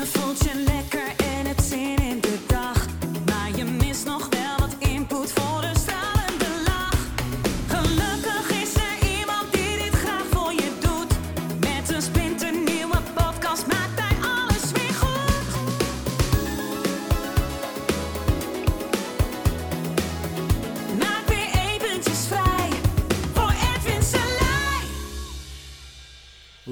Je voelt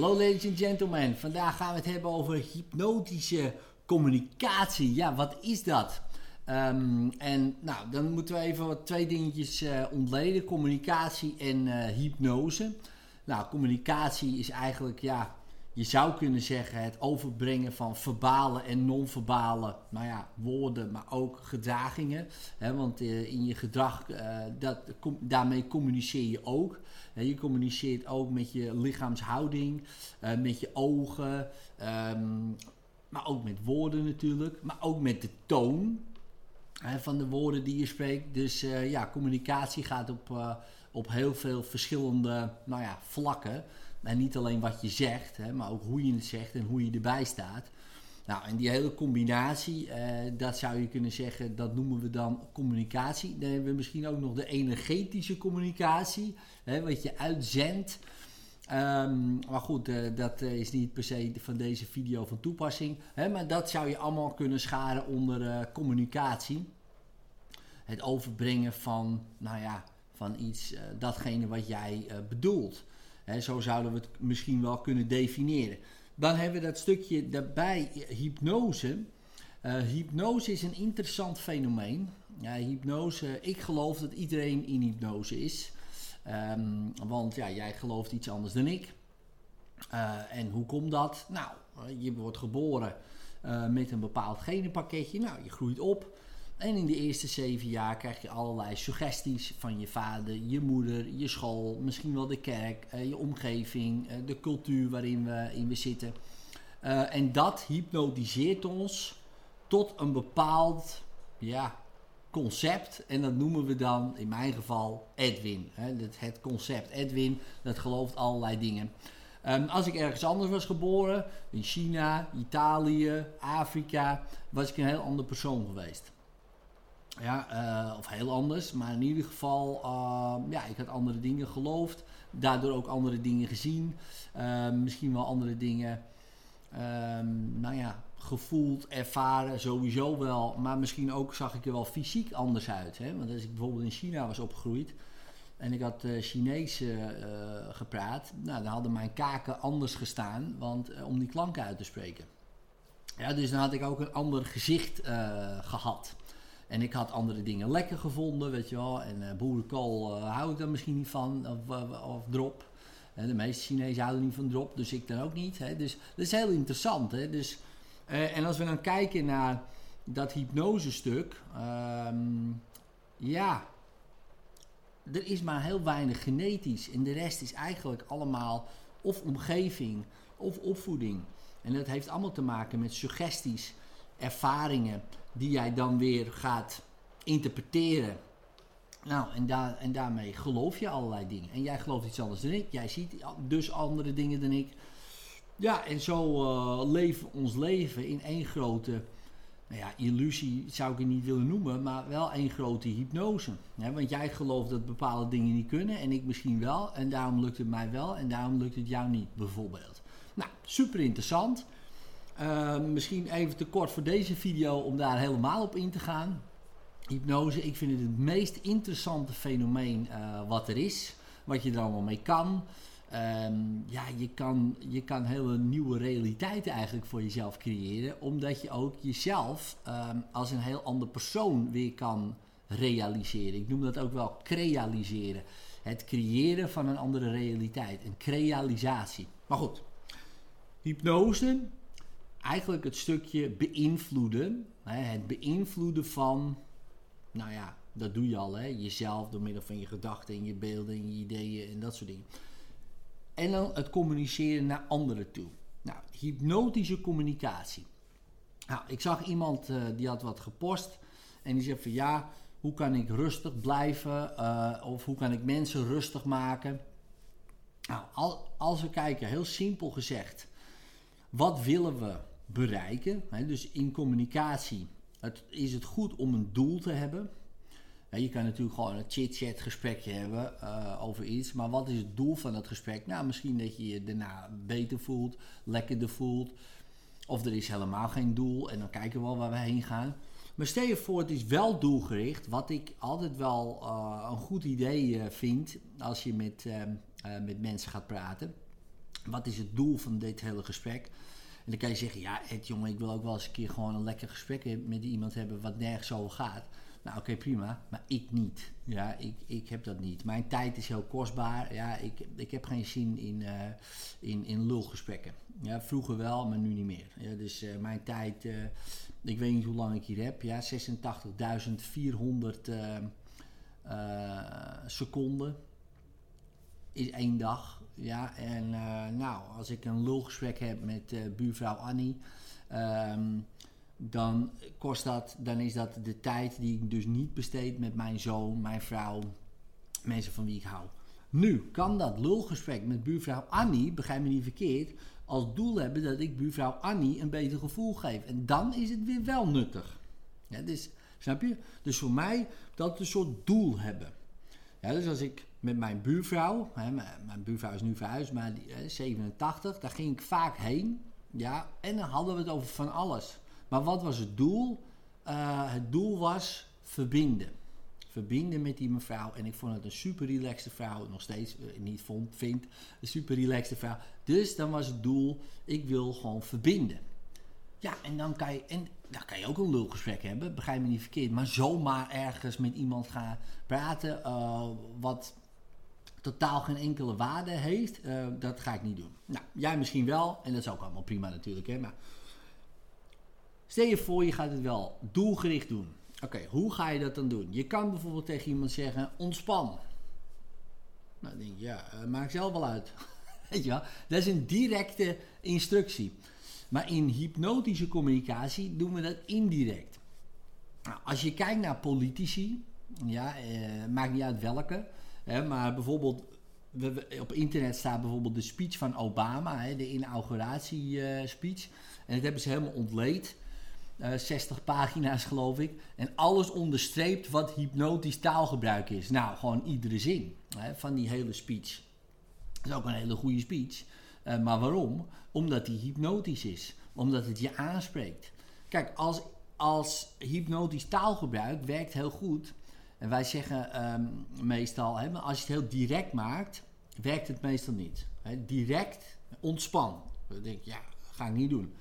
Hallo ladies and gentlemen, vandaag gaan we het hebben over hypnotische communicatie. Ja, wat is dat? Ehm, en nou, dan moeten we even wat twee dingetjes eh, ontleden: communicatie en eh, hypnose. Nou, communicatie is eigenlijk, ja, je zou kunnen zeggen het overbrengen van verbale en non-verbale, nou ja, woorden, maar ook gedragingen. Hè, want eh, in je gedrag, eh, dat, daarmee communiceer je ook. Hè, je communiceert ook met je lichaamshouding, eh, met je ogen, ehm, maar ook met woorden natuurlijk, maar ook met de toon hè, van de woorden die je spreekt. Dus ja, communicatie gaat op, op heel veel verschillende nou ja, vlakken. En niet alleen wat je zegt, hè, maar ook hoe je het zegt en hoe je erbij staat. Nou, en die hele combinatie, eh, dat zou je kunnen zeggen, dat noemen we dan communicatie. Dan hebben we misschien ook nog de energetische communicatie, hè, wat je uitzendt. Ehm, maar goed, eh, dat is niet per se van deze video van toepassing. Hè, maar dat zou je allemaal kunnen scharen onder eh, communicatie. Het overbrengen van, nou ja, van iets, eh, datgene wat jij eh, bedoelt. Zo zouden we het misschien wel kunnen definiëren. Dan hebben we dat stukje daarbij, eh, hypnose. Hypnose is een interessant fenomeen. Hypnose, ik geloof dat iedereen in hypnose is. Ehm, want ja, jij gelooft iets anders dan ik. En hoe komt dat? Nou, je wordt geboren met een bepaald genenpakketje. Nou, je groeit op. En in de eerste zeven jaar krijg je allerlei suggesties van je vader, je moeder, je school, misschien wel de kerk, eh, je omgeving, eh, de cultuur waarin we, in we zitten. Eh, en dat hypnotiseert ons tot een bepaald ja, concept. En dat noemen we dan, in mijn geval, Edwin. Hè, het, concept Edwin, dat gelooft allerlei dingen. Ehm, als ik ergens anders was geboren, in China, Italië, Afrika, was ik een heel ander persoon geweest. Ja, eh, of heel anders, maar in ieder geval, ehm, ja, ik had andere dingen geloofd, daardoor ook andere dingen gezien, Ehm, misschien wel andere dingen, ehm, nou ja, gevoeld, ervaren, sowieso wel, maar misschien ook zag ik er wel fysiek anders uit. Hè? Want als ik bijvoorbeeld in China was opgegroeid en ik had eh, Chinees eh, gepraat, nou, dan hadden mijn kaken anders gestaan, want, om die klanken uit te spreken. Ja, dus dan had ik ook een ander gezicht eh, gehad. En ik had andere dingen lekker gevonden, weet je wel. En eh, boerenkool eh, hou ik dan misschien niet van, of, of, of drop. Eh, de meeste Chinezen houden niet van drop, dus ik dan ook niet. Hè. Dus dat is heel interessant. Hè. Dus, eh, en als we dan kijken naar dat hypnosestuk, ehm ja, er is maar heel weinig genetisch. En de rest is eigenlijk allemaal of omgeving of opvoeding. En dat heeft allemaal te maken met suggesties, ervaringen, die jij dan weer gaat interpreteren. Nou, en, en daarmee geloof je allerlei dingen. En jij gelooft iets anders dan ik. Jij ziet dus andere dingen dan ik. Ja, en zo eh, leven ons leven in één grote nou ja, illusie zou ik het niet willen noemen, maar wel één grote hypnose. Want jij gelooft dat bepaalde dingen niet kunnen en ik misschien wel. En daarom lukt het mij wel en daarom lukt het jou niet, bijvoorbeeld. Nou, super interessant. Eh, misschien even te kort voor deze video om daar helemaal op in te gaan. Hypnose, ik vind het het meest interessante fenomeen eh, wat er is. Wat je er allemaal mee kan. Ehm, ja, je kan, je kan hele nieuwe realiteiten eigenlijk voor jezelf creëren. Omdat je ook jezelf ehm, als een heel ander persoon weer kan realiseren. Ik noem dat ook wel crealiseren. Het creëren van een andere realiteit. Een crealisatie. Maar goed, hypnose, eigenlijk het stukje beïnvloeden. Hè, het beïnvloeden van, nou ja, dat doe je al, hè, jezelf door middel van je gedachten en je beelden en je ideeën en dat soort dingen. En dan het communiceren naar anderen toe. Nou, hypnotische communicatie. Nou, ik zag iemand eh, die had wat gepost en die zei van ja, hoe kan ik rustig blijven eh, of hoe kan ik mensen rustig maken? Nou, al, als we kijken, heel simpel gezegd, wat willen we bereiken. Hè? Dus in communicatie het, is het goed om een doel te hebben. je kan natuurlijk gewoon een chit-chat gesprekje hebben eh, over iets. Maar wat is het doel van dat gesprek? Nou, misschien dat je je daarna beter voelt, lekkerder voelt. Of er is helemaal geen doel en dan kijken we wel waar we heen gaan. Maar stel je voor, het is wel doelgericht. Wat ik altijd wel uh, een goed idee uh, vind als je met, met mensen gaat praten. Wat is het doel van dit hele gesprek? En dan kan je zeggen, ja Ed jongen, ik wil ook wel eens een keer gewoon een lekker gesprek met iemand hebben wat nergens over gaat. Nou oké, prima, maar ik niet. Ja, ik, ik heb dat niet. Mijn tijd is heel kostbaar. Ja, ik, ik heb geen zin in, in, in lulgesprekken. Ja, vroeger wel, maar nu niet meer. Ja, dus mijn tijd ik weet niet hoe lang ik hier heb, ja, 86.400 uh, uh, seconden is één dag. Ja, en uh, nou, als ik een lulgesprek heb met uh, buurvrouw Annie, um, dan kost dat, dan is dat de tijd die ik dus niet besteed met mijn zoon, mijn vrouw, mensen van wie ik hou. Nu kan dat lulgesprek met buurvrouw Annie, begrijp me niet verkeerd, als doel hebben dat ik buurvrouw Annie een beter gevoel geef. En dan is het weer wel nuttig. Dus, snap je? Dus voor mij dat een soort doel hebben. Ja, dus als ik met mijn buurvrouw, hè, mijn, buurvrouw is nu verhuisd, maar die, hè, 87, daar ging ik vaak heen. Ja, en dan hadden we het over van alles. Maar wat was het doel? Uh, het doel was verbinden verbinden met die mevrouw. En ik vond het een super relaxte vrouw. Nog steeds uh, niet vond, vind. Een super relaxte vrouw. Dus dan was het doel, ik wil gewoon verbinden. Ja, en dan kan je, en dan kan je ook een lulgesprek hebben, begrijp me niet verkeerd. Maar zomaar ergens met iemand gaan praten uh, wat totaal geen enkele waarde heeft, uh, dat ga ik niet doen. Nou, jij misschien wel, en dat is ook allemaal prima natuurlijk. Hè, maar stel je voor, je gaat het wel doelgericht doen. Oké, hoe ga je dat dan doen? Je kan bijvoorbeeld tegen iemand zeggen: ontspan. Nou, dan denk je, ja, uh, maakt zelf wel uit. Weet je wel? Dat is een directe instructie. Maar in hypnotische communicatie doen we dat indirect. Nou, als je kijkt naar politici, ja, eh, maakt niet uit welke, maar bijvoorbeeld op internet staat bijvoorbeeld de speech van Obama, hè, de inauguratiespeech. Uh, en dat hebben ze helemaal ontleed. 60 eh, pagina's geloof ik. En alles onderstreept wat hypnotisch taalgebruik is. Nou, gewoon iedere zin hè, van die hele speech. Dat is ook een hele goede speech. Uh, maar waarom? Omdat die hypnotisch is. Omdat het je aanspreekt. Kijk, als, als hypnotisch taalgebruik werkt heel goed. En wij zeggen um, meestal, hè, als je het heel direct maakt, werkt het meestal niet. Hè, direct, ontspan. Dan denk je, ja, ga ik niet doen.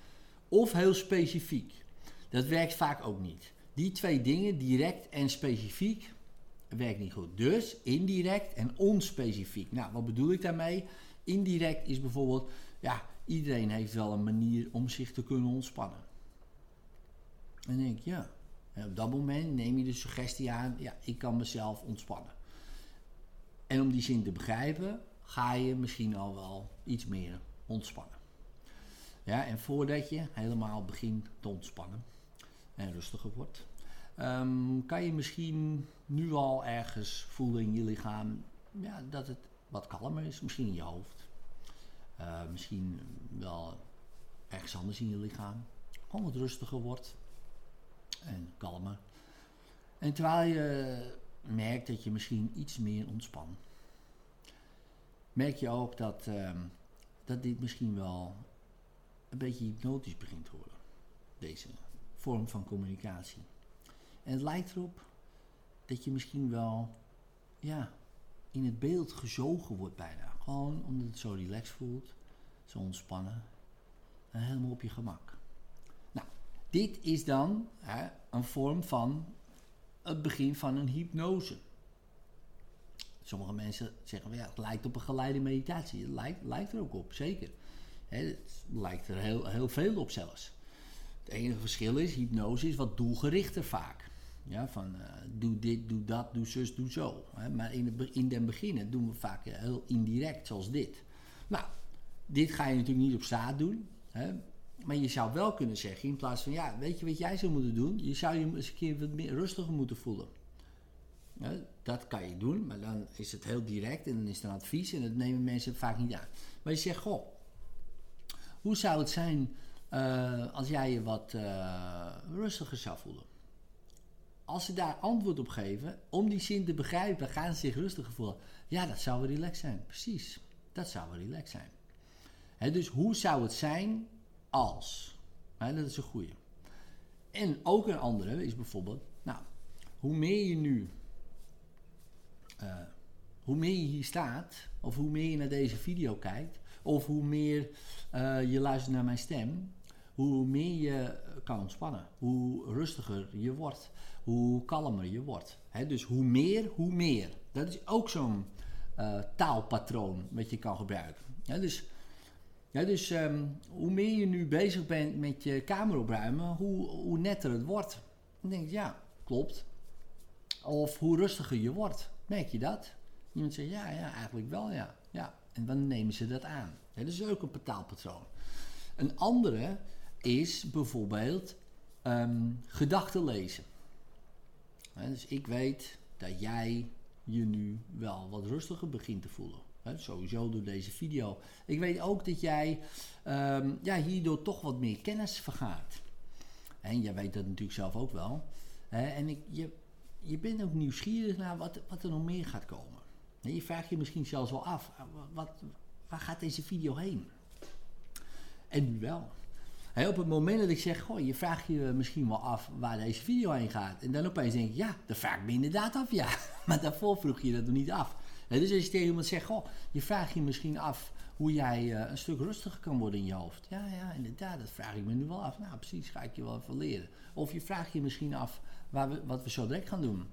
Of heel specifiek. Dat werkt vaak ook niet. Die twee dingen, direct en specifiek, werkt niet goed. Dus indirect en onspecifiek. Nou, wat bedoel ik daarmee? Indirect is bijvoorbeeld, ja, iedereen heeft wel een manier om zich te kunnen ontspannen. En dan denk ik, ja. En op dat moment neem je de suggestie aan, ja, ik kan mezelf ontspannen. En om die zin te begrijpen, ga je misschien al wel iets meer ontspannen. Ja, en voordat je helemaal begint te ontspannen, en rustiger wordt. Um, kan je misschien nu al ergens voelen in je lichaam ja, dat het wat kalmer is, misschien in je hoofd. Uh, misschien wel ergens anders in je lichaam. Gewoon wat rustiger wordt en kalmer. En terwijl je merkt dat je misschien iets meer ontspant, merk je ook dat, um, dat dit misschien wel een beetje hypnotisch begint te worden. Deze vorm van communicatie. En het lijkt erop dat je misschien wel ja, in het beeld gezogen wordt bijna. Gewoon omdat het zo relaxed voelt, zo ontspannen en helemaal op je gemak. Dit is dan hè, een vorm van het begin van een hypnose. Sommige mensen zeggen, ja, het lijkt op een geleide meditatie. Het lijkt, lijkt er ook op, zeker. het lijkt er heel, heel veel op zelfs. Het enige verschil is, hypnose is wat doelgerichter vaak. Ja, van uh, doe dit, doe dat, doe zus, doe zo. Hè. Maar in, het, in den beginnen doen we vaak heel indirect, zoals dit. Nou, dit ga je natuurlijk niet op straat doen. Hè. Maar je zou wel kunnen zeggen, in plaats van, ja, weet je wat jij zou moeten doen? Je zou je eens een keer wat meer rustiger moeten voelen. Dat kan je doen, maar dan is het heel direct en dan is een advies en dat nemen mensen vaak niet aan. Maar je zegt, goh, hoe zou het zijn eh, als jij je wat eh, rustiger zou voelen. Als ze daar antwoord op geven, om die zin te begrijpen, gaan ze zich rustiger voelen. Ja, dat zou wel relaxed zijn. Precies, dat zou wel relaxed zijn. Dus hoe zou het zijn als? Hè, dat is een goede. En ook een andere is bijvoorbeeld, nou, hoe meer je nu, eh, hoe meer je hier staat, of hoe meer je naar deze video kijkt, of hoe meer eh, je luistert naar mijn stem, hoe meer je kan ontspannen, hoe rustiger je wordt, hoe kalmer je wordt. Hè, dus hoe meer, hoe meer. Dat is ook zo'n eh, taalpatroon wat je kan gebruiken. Dus ja, dus ehm, hoe meer je nu bezig bent met je kamer opruimen, hoe, hoe netter het wordt. Dan denk je, ja, klopt. Of hoe rustiger je wordt. Merk je dat? Iemand zegt, ja, ja, eigenlijk wel, ja. ja. En dan nemen ze dat aan. Dat is ook een betaalpatroon. Een andere is bijvoorbeeld um, gedachten lezen. dus ik weet dat jij je nu wel wat rustiger begint te voelen. Sowieso door deze video. Ik weet ook dat jij um, ja, hierdoor toch wat meer kennis vergaart. En jij weet dat natuurlijk zelf ook wel. en ik, je, je bent ook nieuwsgierig naar wat, wat er nog meer gaat komen. je vraagt je misschien zelfs wel af, wat, waar gaat deze video heen? En nu wel op het moment dat ik zeg, goh, je vraagt je misschien wel af waar deze video heen gaat. En dan opeens denk ik, ja, dat vraag ik me inderdaad af, ja. Maar daarvoor vroeg je dat nog niet af. Dus als je tegen iemand zegt, goh, je vraagt je misschien af hoe jij uh, een stuk rustiger kan worden in je hoofd. Ja, ja, inderdaad, dat vraag ik me nu wel af. Nou, precies, ga ik je wel even leren. Of je vraagt je misschien af waar we, wat we zo direct gaan doen.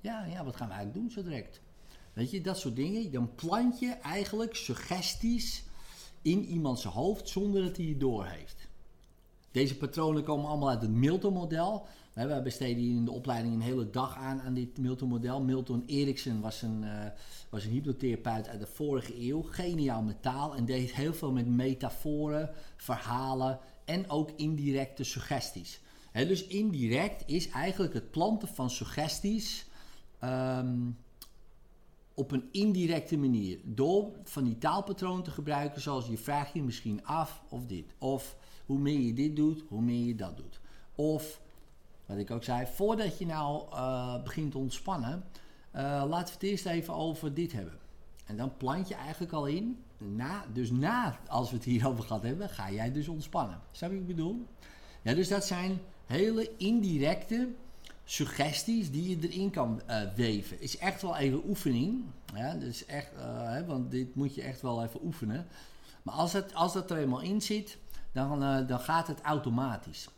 Ja, ja, wat gaan we eigenlijk doen zo direct? Weet je, dat soort dingen. Dan plant je eigenlijk suggesties in iemands hoofd zonder dat hij het doorheeft. Deze patronen komen allemaal uit het Milton-model. We besteden hier in de opleiding een hele dag aan aan dit Milton-model. Milton Erickson was een, uh, was een hypnotherapeut uit de vorige eeuw. Geniaal met taal en deed heel veel met metaforen, verhalen en ook indirecte suggesties. dus indirect is eigenlijk het planten van suggesties ehm, op een indirecte manier. Door van die taalpatronen te gebruiken zoals je vraagt je misschien af of dit. Of hoe meer je dit doet, hoe meer je dat doet. Of, wat ik ook zei, voordat je nou uh, begint te ontspannen, uh, laten we het eerst even over dit hebben. En dan plant je eigenlijk al in, na, dus na als we het hierover gehad hebben, ga jij dus ontspannen. Snap je wat ik bedoel? Ja, dus dat zijn hele indirecte suggesties die je erin kan uh, weven. Is echt wel even oefening. Ja, dus echt, hè, want dit moet je echt wel even oefenen. Maar als, het, als dat er eenmaal in zit, dan, uh, dan gaat het automatisch.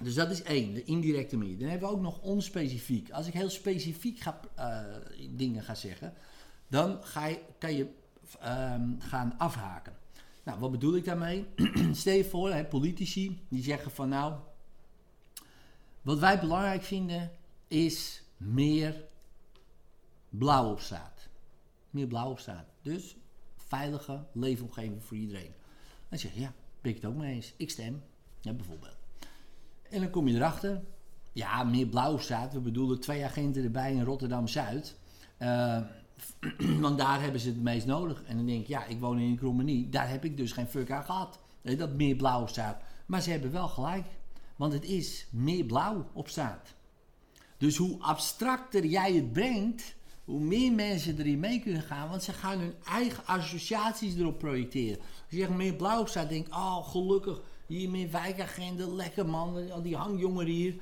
Dus dat is één, de indirecte manier. Dan hebben we ook nog onspecifiek. Als ik heel specifiek ga, dingen ga zeggen, dan ga je, kan je um, gaan afhaken. Nou, wat bedoel ik daarmee? Stel je voor, hè, politici die zeggen van nou, wat wij belangrijk vinden is meer blauw op straat. Meer blauw op straat. Dus veilige leefomgeving voor iedereen. Dan zeg je ja, ben ik het ook mee eens. Ik stem, ja, bijvoorbeeld. En dan kom je erachter, ja, meer blauw staat. We bedoelen twee agenten erbij in Rotterdam-Zuid. Uh, want daar hebben ze het meest nodig. En dan denk ik, ja, ik woon in Krommenie. Daar heb ik dus geen fuck aan gehad. Dat meer blauw staat. Maar ze hebben wel gelijk. Want het is meer blauw op staat. Dus hoe abstracter jij het brengt, hoe meer mensen erin mee kunnen gaan. Want ze gaan hun eigen associaties erop projecteren. Als je zegt meer blauw staat, denk oh gelukkig, hier meer wijkagenten, lekker man, al die hangjongeren hier.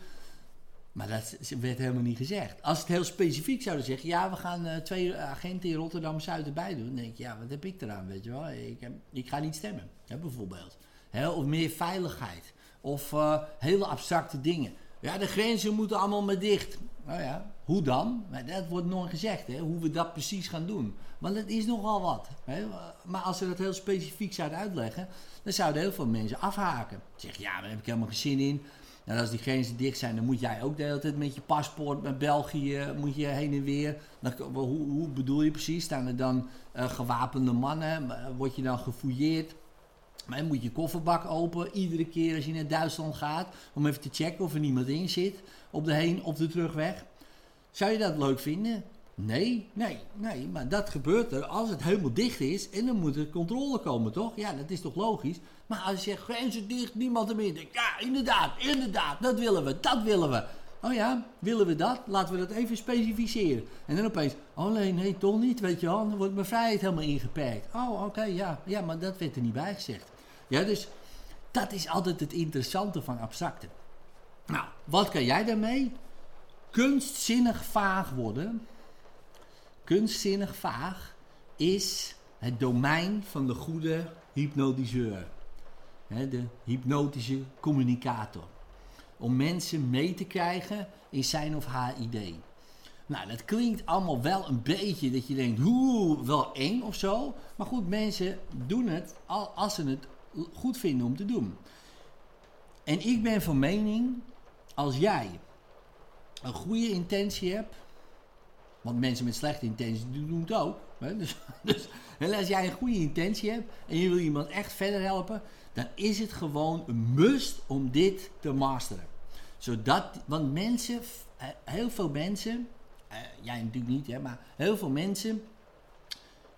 Maar dat werd helemaal niet gezegd. Als het heel specifiek zouden zeggen, ja, we gaan uh, twee agenten in Rotterdam-Zuid erbij doen. Dan denk je, ja, wat heb ik eraan, weet je wel. Ik, ik ga niet stemmen, hè, bijvoorbeeld. of meer veiligheid. Of uh, hele abstracte dingen. Ja, de grenzen moeten allemaal maar dicht. Nou ja, hoe dan? Dat wordt nooit gezegd, hè, hoe we dat precies gaan doen. Want het is nogal wat. Hè. Maar als ze dat heel specifiek zouden uitleggen, dan zouden heel veel mensen afhaken. Zeg, ja, daar heb ik helemaal geen zin in. En als die grenzen dicht zijn, dan moet jij ook de hele tijd met je paspoort met België moet je heen en weer. Dan, hoe, hoe bedoel je precies? Staan er dan uh, gewapende mannen? Word je dan gefouilleerd? Maar moet je kofferbak open iedere keer als je naar Duitsland gaat. Om even te checken of er niemand in zit. Op de heen- of de terugweg. Zou je dat leuk vinden? Nee, nee, nee, maar dat gebeurt er als het helemaal dicht is en dan moet er controle komen, toch? Ja, dat is toch logisch? Maar als je zegt grenzen dicht, niemand er meer denkt, ja, inderdaad, inderdaad, dat willen we, dat willen we. Oh ja, willen we dat? Laten we dat even specificeren. En dan opeens, oh nee, nee, toch niet, weet je wel, dan wordt mijn vrijheid helemaal ingeperkt. Oh, oké, ja, ja, maar dat werd er niet bij gezegd. Ja, dus dat is altijd het interessante van abstracte. Nou, wat kan jij daarmee? Kunstzinnig vaag worden kunstzinnig vaag is het domein van de goede hypnotiseur. de hypnotische communicator. Om mensen mee te krijgen in zijn of haar idee. Nou, dat klinkt allemaal wel een beetje dat je denkt, hoe wel eng of zo. Maar goed, mensen doen het als ze het goed vinden om te doen. En ik ben van mening, als jij een goede intentie hebt, want mensen met slechte intenties doen het ook. Hè? Dus, dus als jij een goede intentie hebt en je wil iemand echt verder helpen, dan is het gewoon een must om dit te masteren. Zodat, want mensen, heel veel mensen, eh, jij natuurlijk niet, hè, maar heel veel mensen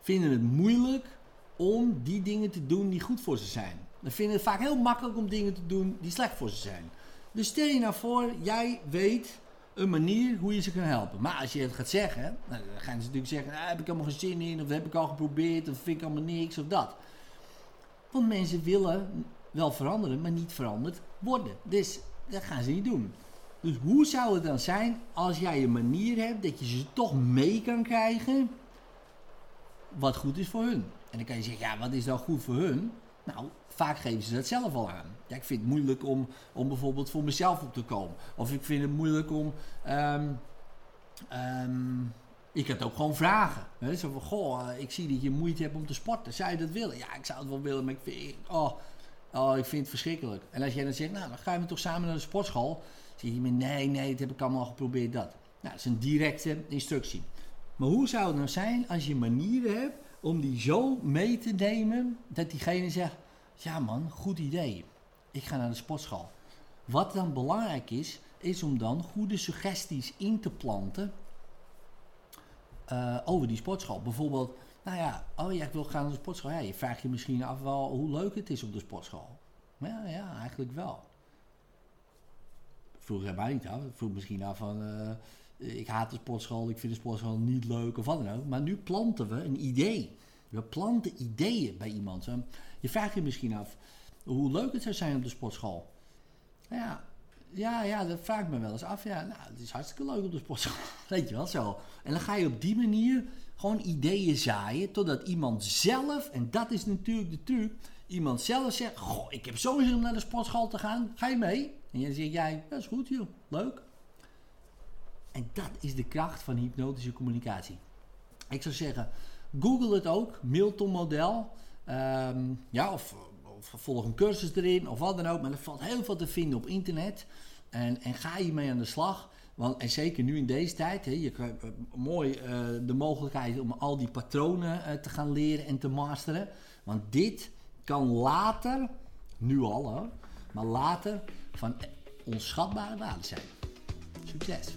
vinden het moeilijk om die dingen te doen die goed voor ze zijn. Dan vinden het vaak heel makkelijk om dingen te doen die slecht voor ze zijn. Dus stel je nou voor, jij weet een manier hoe je ze kan helpen. Maar als je het gaat zeggen, dan gaan ze natuurlijk zeggen: ah, heb ik allemaal geen zin in, of heb ik al geprobeerd, of vind ik allemaal niks, of dat. Want mensen willen wel veranderen, maar niet veranderd worden. Dus dat gaan ze niet doen. Dus hoe zou het dan zijn als jij een manier hebt dat je ze toch mee kan krijgen wat goed is voor hun? En dan kan je zeggen, ja, wat is dan goed voor hun? Nou, vaak geven ze dat zelf al aan. Ja, ik vind het moeilijk om, om bijvoorbeeld voor mezelf op te komen. Of ik vind het moeilijk om. Um, ik heb ook gewoon vragen. Hè? Zo van, goh, eh, ik zie dat je moeite hebt om te sporten. Zou je dat willen? Ja, ik zou het wel willen, maar ik vind, oh, oh, ik vind het verschrikkelijk. En als jij dan zegt, nou, dan gaan we toch samen naar de sportschool. zeg je me, nee, nee, dat heb ik allemaal geprobeerd, dat. Nou, dat is een directe instructie. Maar hoe zou het nou zijn als je manieren hebt om die zo mee te nemen dat diegene zegt: Ja, man, goed idee. Ik ga naar de sportschool. Wat dan belangrijk is, is om dan goede suggesties in te planten uh, over die sportschool. Bijvoorbeeld, nou ja, oh ja, ik wil gaan naar de sportschool. Ja, je vraagt je misschien af wel hoe leuk het is op de sportschool. Ja, ja, eigenlijk wel. Vroeger mij niet af. Vroeg misschien af van, uh, ik haat de sportschool, ik vind de sportschool niet leuk of wat dan ook. Maar nu planten we een idee. We planten ideeën bij iemand. Je vraagt je misschien af hoe leuk het zou zijn op de sportschool. Ja, ja, ja, dat vraag ik me wel eens af. Ja, nou, het is hartstikke leuk op de sportschool. Weet je wel zo. En dan ga je op die manier gewoon ideeën zaaien. Totdat iemand zelf, en dat is natuurlijk de truc. Iemand zelf zegt: Goh, ik heb zo zin om naar de sportschool te gaan. Ga je mee? En dan zeg jij: Dat is goed, joh. Leuk. En dat is de kracht van hypnotische communicatie. Ik zou zeggen, google het ook, Milton-model. Ehm, ja, of, volg een cursus erin, of wat dan ook. Maar er valt heel veel te vinden op internet. En, en ga je mee aan de slag. Want, en zeker nu in deze tijd, hè, je krijgt uh, mooi uh, de mogelijkheid om al die patronen uh, te gaan leren en te masteren. Want dit kan later, nu al hoor, maar later van onschatbare waarde zijn. Succes!